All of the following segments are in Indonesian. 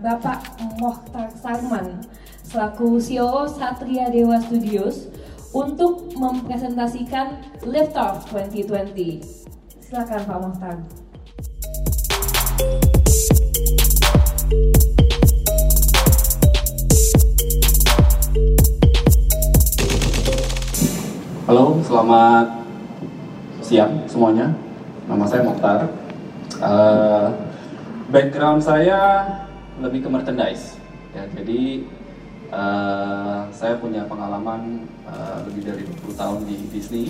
Bapak Mohtar Sarman selaku CEO Satria Dewa Studios untuk mempresentasikan Liftoff 2020. Silakan Pak Mohtar. Halo, selamat siang semuanya. Nama saya Mokhtar. Uh, background saya lebih ke merchandise. Ya, jadi uh, saya punya pengalaman uh, lebih dari 20 tahun di Disney,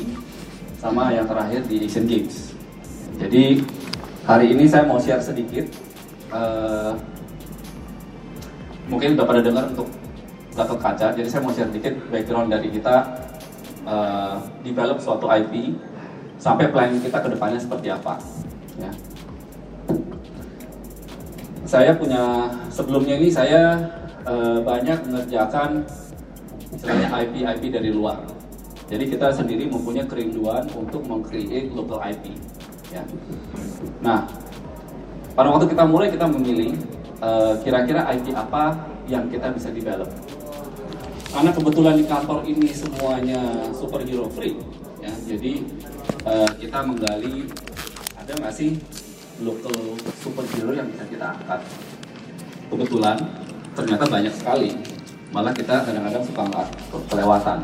sama yang terakhir di Asian Games. Jadi hari ini saya mau share sedikit. Uh, mungkin udah pada dengar untuk Gatot Kaca. Jadi saya mau share sedikit background dari kita uh, develop suatu IP sampai planning kita ke depannya seperti apa. Saya punya sebelumnya ini saya uh, banyak mengerjakan misalnya IP-IP dari luar. Jadi kita sendiri mempunyai kerinduan untuk mengcreate local IP. Ya. Nah, pada waktu kita mulai kita memilih uh, kira-kira IP apa yang kita bisa develop karena kebetulan di kantor ini semuanya superhero free ya jadi uh, kita menggali ada nggak sih local superhero yang bisa kita angkat. Kebetulan ternyata banyak sekali. Malah kita kadang-kadang suka nggak kelewatan.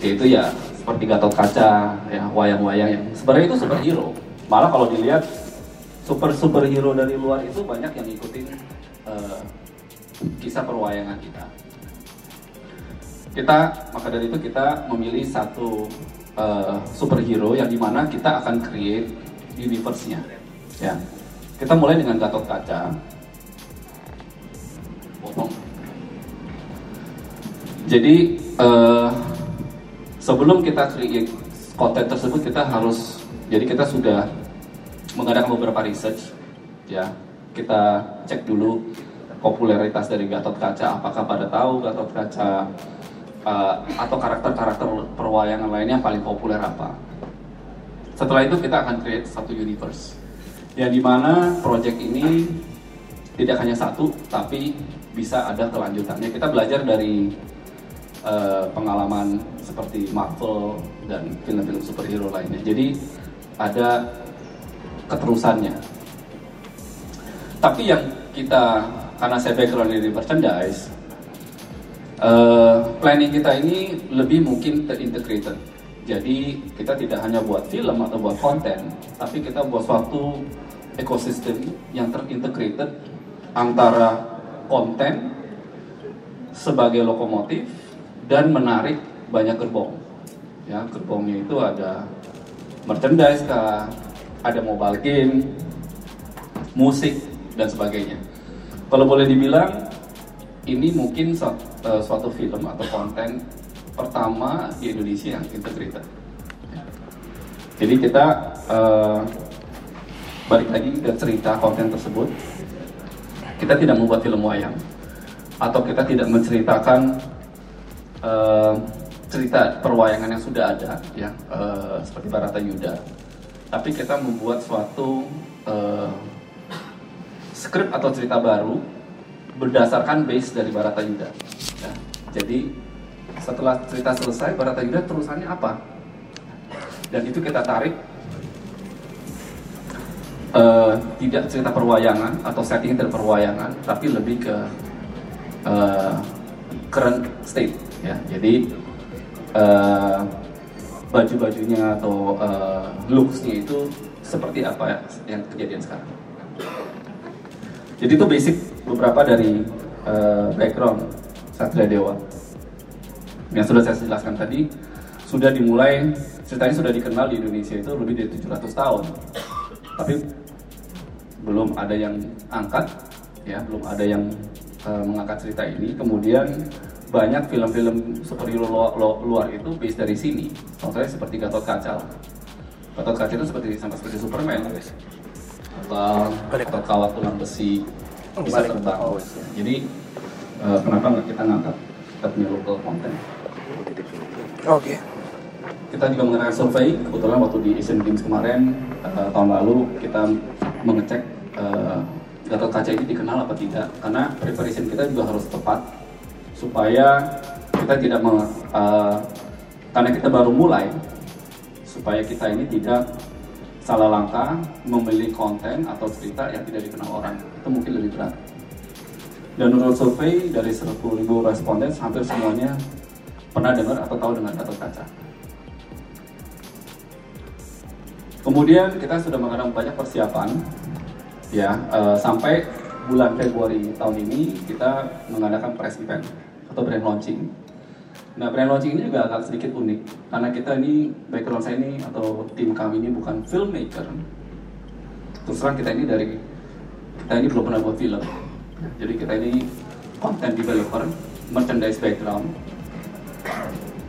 Yaitu ya seperti Gatot Kaca ya wayang-wayang yang sebenarnya itu superhero. Malah kalau dilihat super superhero dari luar itu banyak yang ngikutin uh, kisah perwayangan kita. Kita maka dari itu kita memilih satu uh, superhero yang di mana kita akan create universe-nya ya. Kita mulai dengan Gatot Kaca. Jadi uh, sebelum kita create konten tersebut kita harus jadi kita sudah mengadakan beberapa research ya. Kita cek dulu popularitas dari Gatot Kaca. Apakah pada tahu Gatot Kaca uh, atau karakter-karakter perwayangan lainnya paling populer apa. Setelah itu kita akan create satu universe yang di mana project ini tidak hanya satu tapi bisa ada kelanjutannya. Kita belajar dari uh, pengalaman seperti Marvel dan film-film superhero lainnya. Jadi ada keterusannya. Tapi yang kita karena saya background di merchandise, uh, planning kita ini lebih mungkin terintegrated. Jadi kita tidak hanya buat film atau buat konten, tapi kita buat suatu ekosistem yang terintegrated antara konten sebagai lokomotif dan menarik banyak gerbong. Ya, gerbongnya itu ada merchandise kah, ada mobile game, musik dan sebagainya. Kalau boleh dibilang ini mungkin uh, suatu film atau konten pertama di Indonesia yang integrated. Jadi kita uh, balik lagi ke cerita konten tersebut. Kita tidak membuat film wayang atau kita tidak menceritakan uh, cerita perwayangan yang sudah ada, ya uh, seperti Barata Yuda. Tapi kita membuat suatu uh, skrip atau cerita baru berdasarkan base dari Barata Yuda. Ya, jadi setelah cerita selesai, Barata Yuda terusannya apa? Dan itu kita tarik uh, tidak cerita perwayangan atau setting dari perwayangan, tapi lebih ke uh, current state. Ya, jadi uh, baju-bajunya atau uh, looksnya itu seperti apa yang kejadian sekarang. Jadi itu basic beberapa dari uh, background Satria Dewa. Yang sudah saya jelaskan tadi, sudah dimulai, ceritanya sudah dikenal di Indonesia itu lebih dari 700 tahun. Tapi belum ada yang angkat, ya belum ada yang uh, mengangkat cerita ini. Kemudian banyak film-film superhero luar, luar itu based dari sini. Contohnya seperti Gatot Kaca. Gatot Kaca itu seperti sama seperti Superman atau atau kawat tulang besi bisa terbang. Jadi uh, kenapa nggak kita ngangkat kita punya local content? Oke. Okay. Kita juga mengadakan survei kebetulan waktu di Asian Games kemarin uh, tahun lalu kita mengecek uh, Gatot Kaca ini dikenal apa tidak karena preparation kita juga harus tepat supaya kita tidak me, uh, karena kita baru mulai supaya kita ini tidak salah langkah memilih konten atau cerita yang tidak dikenal orang itu mungkin lebih berat dan menurut survei dari 10.000 responden hampir semuanya pernah dengar atau tahu dengan Gatot Kaca kemudian kita sudah mengadakan banyak persiapan ya uh, sampai bulan Februari tahun ini kita mengadakan press event atau brand launching Nah, brand launching ini juga agak sedikit unik karena kita ini background saya ini atau tim kami ini bukan filmmaker. Terus terang kita ini dari kita ini belum pernah buat film. Jadi kita ini content developer, merchandise background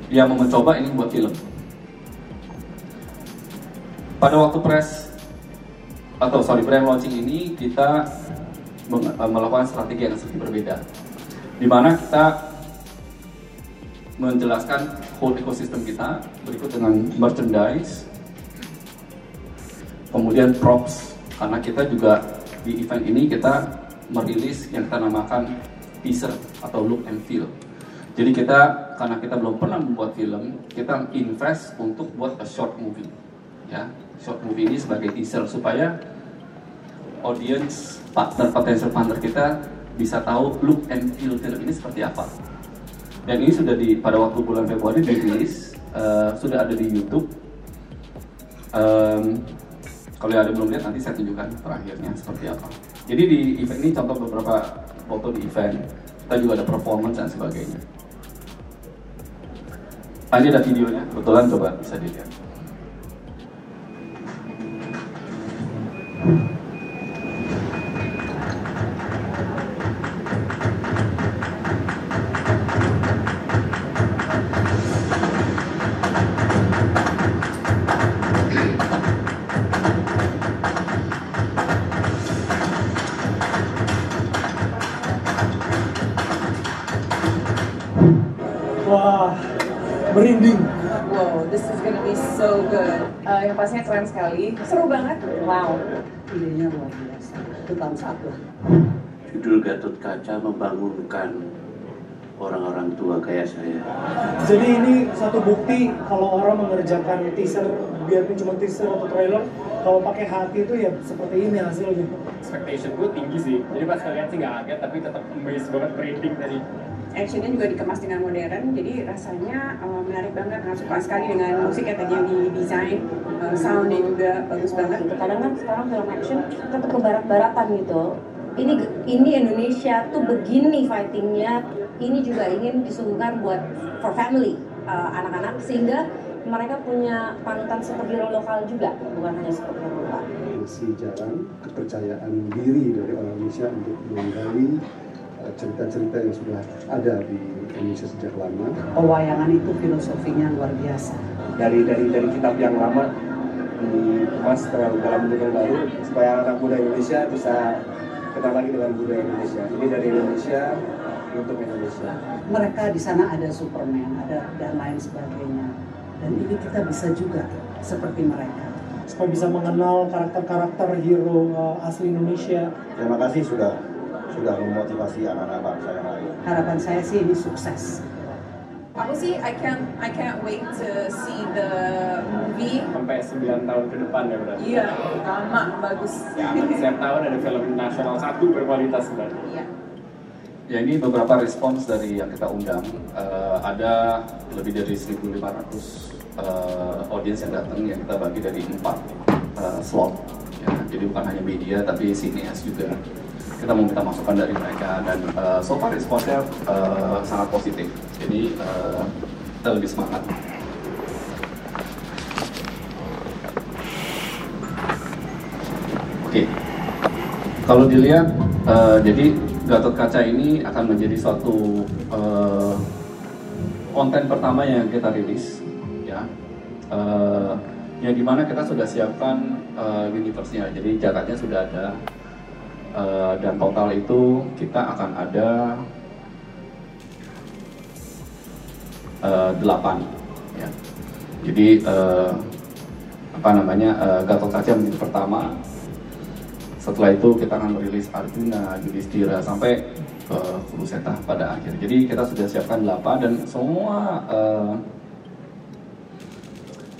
yang mau mencoba ini buat film. Pada waktu press atau sorry brand launching ini kita melakukan strategi yang sedikit berbeda, di mana kita menjelaskan whole ekosistem kita berikut dengan merchandise kemudian props karena kita juga di event ini kita merilis yang kita namakan teaser atau look and feel jadi kita karena kita belum pernah membuat film kita invest untuk buat a short movie. Ya short movie ini sebagai teaser supaya audience partner potential partner kita bisa tahu look and feel film ini seperti apa. Dan ini sudah di pada waktu bulan Februari dirilis uh, sudah ada di YouTube. Um, kalau yang ada belum lihat nanti saya tunjukkan terakhirnya seperti apa. Jadi di event ini contoh beberapa foto di event kita juga ada performance dan sebagainya ini ada videonya kebetulan coba bisa dilihat is gonna be so good. Uh, yang pastinya keren sekali, seru banget. Wow. idenya luar biasa. Itu lah. Judul Gatot Kaca membangunkan orang-orang tua kayak saya. Jadi ini satu bukti kalau orang mengerjakan teaser, biarpun cuma teaser atau trailer, kalau pakai hati itu ya seperti ini hasilnya. expectation gue tinggi sih jadi pas kalian sih nggak kaget tapi tetap amazed banget merinding tadi Actionnya juga dikemas dengan modern, jadi rasanya uh, menarik banget. Nah, suka sekali dengan musik yang tadi yang didesain, uh, soundnya juga bagus banget. Kadang kan sekarang film action tetap ke barat-baratan gitu. Ini ini Indonesia tuh begini fightingnya. Ini juga ingin disuguhkan buat for family uh, anak-anak sehingga mereka punya panutan superhero lokal juga, bukan hanya superhero lokal. masih jarang kepercayaan diri dari orang Indonesia untuk menggali eh, cerita-cerita yang sudah ada di Indonesia sejak lama. Pewayangan itu filosofinya luar biasa. dari dari dari kitab yang lama dikemas dalam dalam bentuk yang baru supaya anak muda Indonesia bisa kenal lagi dengan budaya Indonesia. Ini dari Indonesia untuk Indonesia. Mereka di sana ada Superman, ada dan lain sebagainya. Dan ini kita bisa juga seperti mereka. Supaya bisa mengenal karakter-karakter hero uh, asli Indonesia. Terima kasih sudah sudah memotivasi anak-anak bangsa yang lain. Harapan saya sih ini sukses. Aku sih I can't I can't wait to see the movie. sampai 9 tahun ke depan ya berarti Iya, lama, bagus. ya setiap tahun ada film nasional satu berkualitas berarti Iya. Ya ini beberapa respons dari yang kita undang. Eh, ada lebih dari 1.500 uh, audiens yang datang yang kita bagi dari empat eh, slot. Ya, jadi bukan hanya media tapi sinias juga. Kita mau minta masukan dari mereka dan eh, so far responsnya eh, sangat positif. Jadi eh, kita lebih semangat. Oke, kalau dilihat, eh, jadi Gatot Kaca ini akan menjadi suatu eh, konten pertama yang kita rilis, ya, Eh, yang di mana kita sudah siapkan eh, universe-nya, jadi jaraknya sudah ada, Eh, dan total itu kita akan ada eh, delapan, ya. Jadi eh, apa namanya eh, Gatot Kaca menjadi pertama, setelah itu kita akan merilis Arjuna, Yudhistira sampai ke Kuruseta pada akhir. Jadi kita sudah siapkan 8 dan semua uh,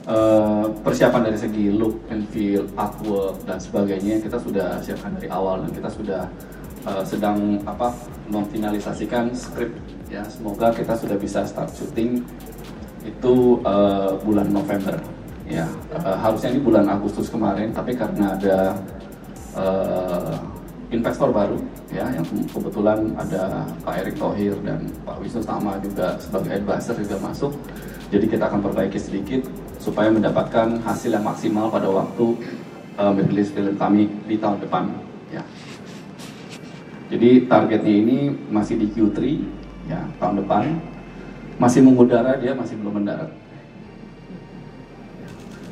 uh, persiapan dari segi look and feel, artwork dan sebagainya kita sudah siapkan dari awal dan kita sudah uh, sedang apa memfinalisasikan skrip ya. Semoga kita sudah bisa start syuting itu uh, bulan November ya. Uh, harusnya ini bulan Agustus kemarin tapi karena ada uh, investor baru ya yang kebetulan ada Pak Erick Thohir dan Pak Wisnu Tama juga sebagai advisor juga masuk. Jadi kita akan perbaiki sedikit supaya mendapatkan hasil yang maksimal pada waktu uh, merilis film kami di tahun depan ya. Jadi targetnya ini masih di Q3 ya tahun depan. Masih mengudara dia masih belum mendarat.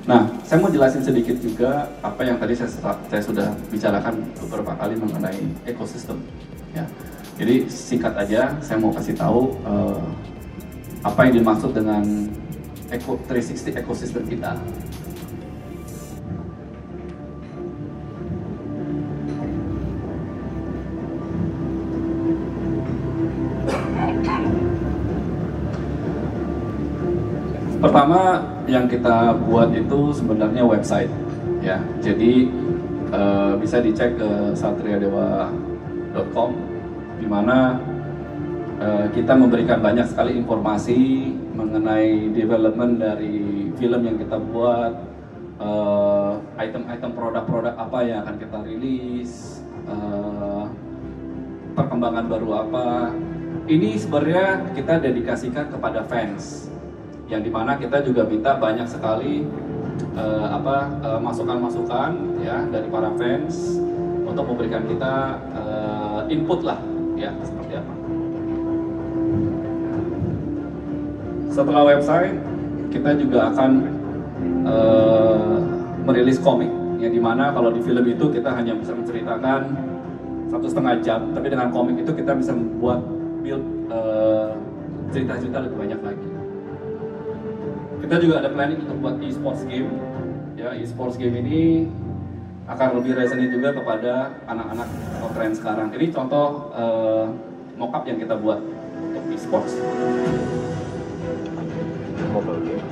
Nah, saya mau jelasin sedikit juga apa yang tadi saya, saya sudah bicarakan beberapa kali mengenai ekosistem. Ya, jadi singkat aja, saya mau kasih tahu uh, apa yang dimaksud dengan Eco 360 ekosistem kita. Pertama yang kita buat itu sebenarnya website ya. Jadi uh, bisa dicek ke satriadewa.com di mana uh, kita memberikan banyak sekali informasi mengenai development dari film yang kita buat, item-item uh, produk-produk apa yang akan kita rilis, uh, perkembangan baru apa. Ini sebenarnya kita dedikasikan kepada fans yang di mana kita juga minta banyak sekali uh, apa masukan-masukan uh, ya dari para fans untuk memberikan kita uh, input lah ya seperti apa. Setelah website kita juga akan uh, merilis komik. Yang di mana kalau di film itu kita hanya bisa menceritakan satu setengah jam, tapi dengan komik itu kita bisa membuat build cerita-cerita uh, lebih banyak lagi. Kita juga ada planning untuk buat e-sports game. Ya e-sports game ini akan lebih resonate juga kepada anak-anak atau tren sekarang. Ini contoh uh, mockup yang kita buat untuk e-sports mobile game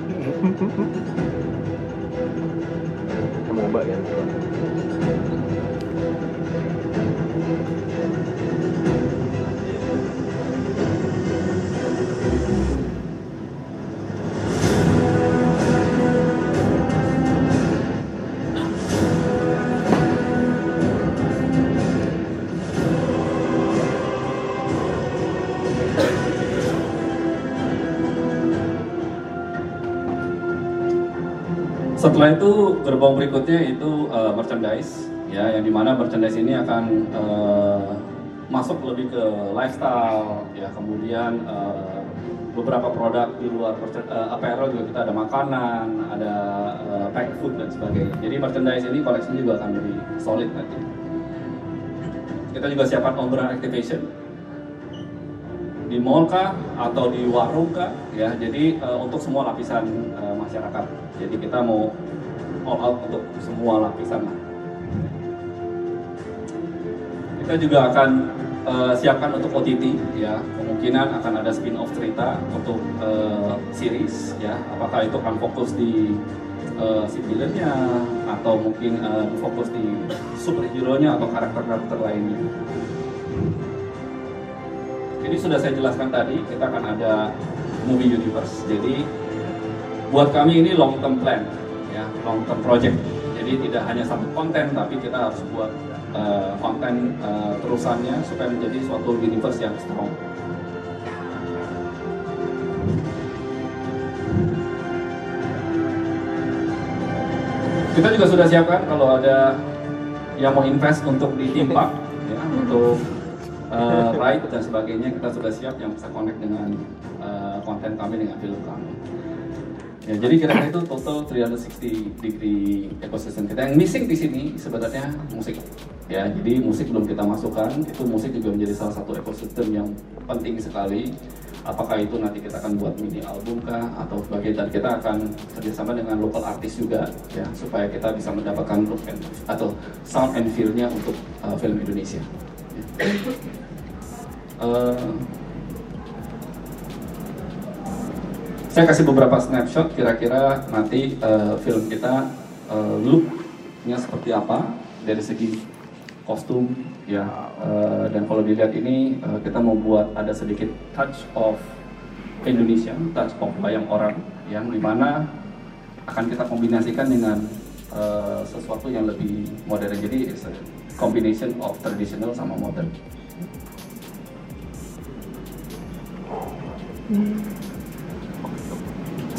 mobile ya Setelah itu gerbong berikutnya itu uh, merchandise ya yang di mana merchandise ini akan uh, masuk lebih ke lifestyle ya kemudian uh, beberapa produk di luar uh, apparel juga kita ada makanan ada uh, pack food dan sebagainya. Jadi merchandise ini koleksinya juga akan lebih solid nanti. Kita juga siapkan on activation. Di mall kah atau di warung kah ya jadi uh, untuk semua lapisan uh, masyarakat jadi kita mau all out untuk semua lapisan. Kita juga akan uh, siapkan untuk OTT ya kemungkinan akan ada spin off cerita untuk uh, series ya apakah itu akan fokus di uh, atau mungkin uh, fokus di superhero nya atau karakter-karakter lainnya. Jadi sudah saya jelaskan tadi kita akan ada movie universe. Jadi buat kami ini long term plan ya long term project. Jadi tidak hanya satu konten tapi kita harus buat uh, konten uh, terusannya supaya menjadi suatu universe yang strong. Kita juga sudah siapkan kalau ada yang mau invest untuk di theme park ya untuk uh, ride dan sebagainya kita sudah siap yang bisa connect dengan uh, konten kami dengan film kami Ya, jadi kira-kira itu total 360 degree ekosistem kita. Yang missing di sini sebenarnya musik. Ya, jadi musik belum kita masukkan. Itu musik juga menjadi salah satu ekosistem yang penting sekali. apakah itu nanti kita akan buat mini album kah atau sebagainya dan kita akan kerjasama dengan local artis juga ya supaya kita bisa mendapatkan look and atau sound and feel-nya untuk uh, film Indonesia. Ya. Uh, saya kasih beberapa snapshot kira-kira nanti uh, film kita uh, look-nya seperti apa dari segi kostum ya uh, dan kalau dilihat ini uh, kita mau buat ada sedikit touch of Indonesia, touch of wayang orang yang di mana akan kita kombinasikan dengan uh, sesuatu yang lebih modern jadi it's a combination of traditional sama modern.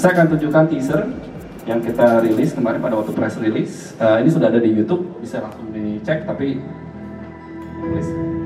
Saya akan tunjukkan teaser yang kita rilis kemarin pada waktu press release. Uh, ini sudah ada di YouTube, bisa langsung dicek. Tapi please.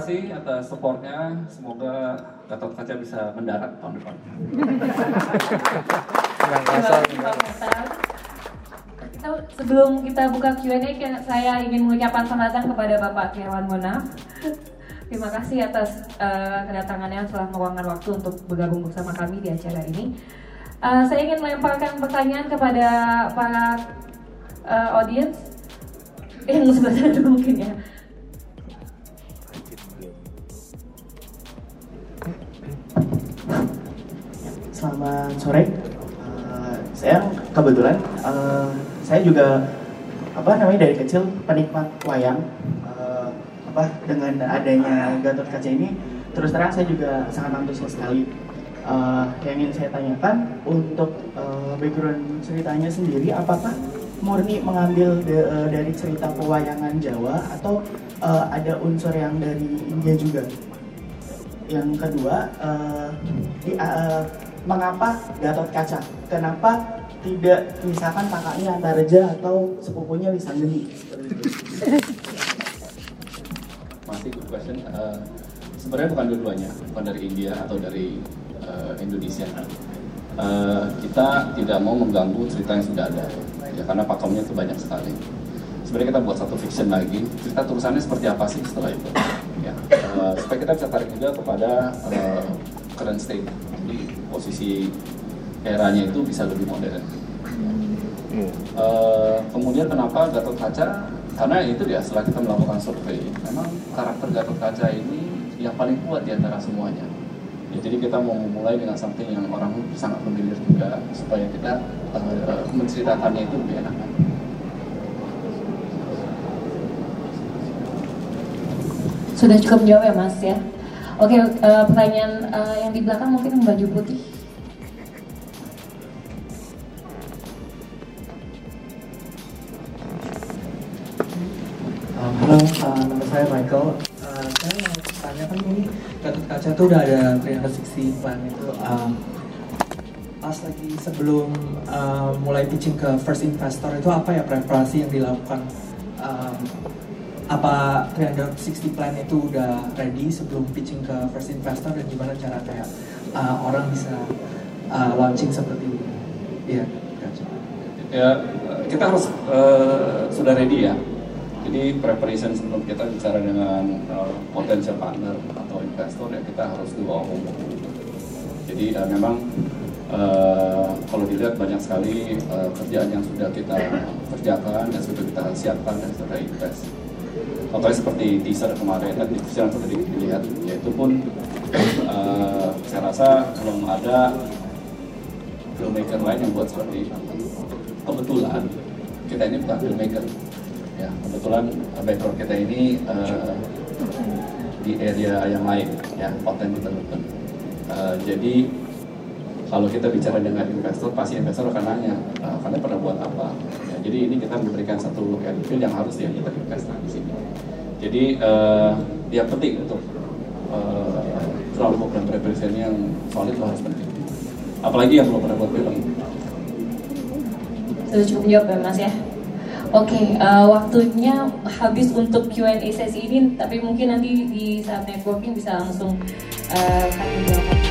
Kasih atas supportnya. Semoga Gatot Kaca bisa mendarat tahun depan. Kita, sebelum kita buka Q&A, saya ingin mengucapkan selamat datang kepada Bapak Kirwan Monaf. Terima kasih atas eh, kedatangannya setelah meluangkan waktu untuk bergabung bersama kami di acara ini. Eh, saya ingin melemparkan pertanyaan kepada para eh, audiens yang sebelah sana dulu mungkin ya. Selamat sore. Eh, saya kebetulan eh, saya juga apa namanya dari kecil penikmat wayang. Eh, apa dengan adanya Gatot Kaca ini terus terang saya juga sangat antusias sekali. Eh, yang ingin saya tanyakan untuk eh, background ceritanya sendiri apakah murni mengambil de- eh, dari cerita pewayangan Jawa atau eh, ada unsur yang dari India juga? Yang kedua, eh, di, eh, mengapa Gatot Kaca? Kenapa tidak misalkan kakaknya Antareja atau sepupunya itu. Masih good question. Eh, sebenarnya bukan dua-duanya, bukan dari India atau dari eh, Indonesia. Eh, kita tidak mau mengganggu cerita yang sudah ada, ya karena pakemnya itu banyak sekali. Sebenarnya kita buat satu fiction lagi, cerita tulisannya seperti apa sih setelah itu, ya Eh, supaya kita bisa tarik juga kepada eh, current state, posisi eranya itu bisa lebih modern. Eh, kemudian kenapa Gatot Kaca? Karena itu ya setelah kita melakukan survei, memang karakter Gatot Kaca ini yang paling kuat di antara semuanya. Ya, jadi kita mau memulai dengan something yang orang sangat familiar juga supaya kita eh, menceritakannya itu lebih enak. Sudah cukup menjawab ya Mas ya. Oke, eh, pertanyaan eh, yang di belakang mungkin baju putih. Um, halo, uh, nama saya Michael. Uh, saya mau tanyakan ini Gatot Kaca tuh udah ada 360 plan itu. Um, pas lagi sebelum uh, mulai pitching ke first investor itu apa ya preparasi yang dilakukan? Um, apa 360 plan itu udah ready sebelum pitching ke first investor dan gimana cara kayak uh, orang bisa uh, launching seperti ini? Iya, ya kita harus eh, sudah ready ya. Jadi preparation sebelum kita bicara dengan eh, potential partner atau investor ya kita harus our homework. Jadi eh, memang eh, kalau dilihat banyak sekali eh, kerjaan yang sudah kita kerjakan dan sudah kita siapkan dan sudah invest. Contohnya seperti teaser kemarin dan teaser yang sudah dilihat, yaitu pun eh, saya rasa belum ada filmmaker lain yang buat seperti itu. Kebetulan kita ini bukan filmmaker, ya kebetulan uh, background kita ini uh, di area yang lain, ya content development. Uh, jadi kalau kita bicara dengan investor, pasti investor akan nanya, uh, kalian pernah buat apa? Jadi ini kita memberikan satu look and feel yang harus ya kita investasi di sini. Jadi uh, yang penting untuk uh, kelompok dan preparation yang solid itu harus penting. Apalagi yang belum pernah buat film. Sudah cukup menjawab ya Mas ya. Oke, eh, waktunya habis untuk Q&A sesi ini, tapi mungkin nanti di saat networking bisa langsung uh, kami jawab.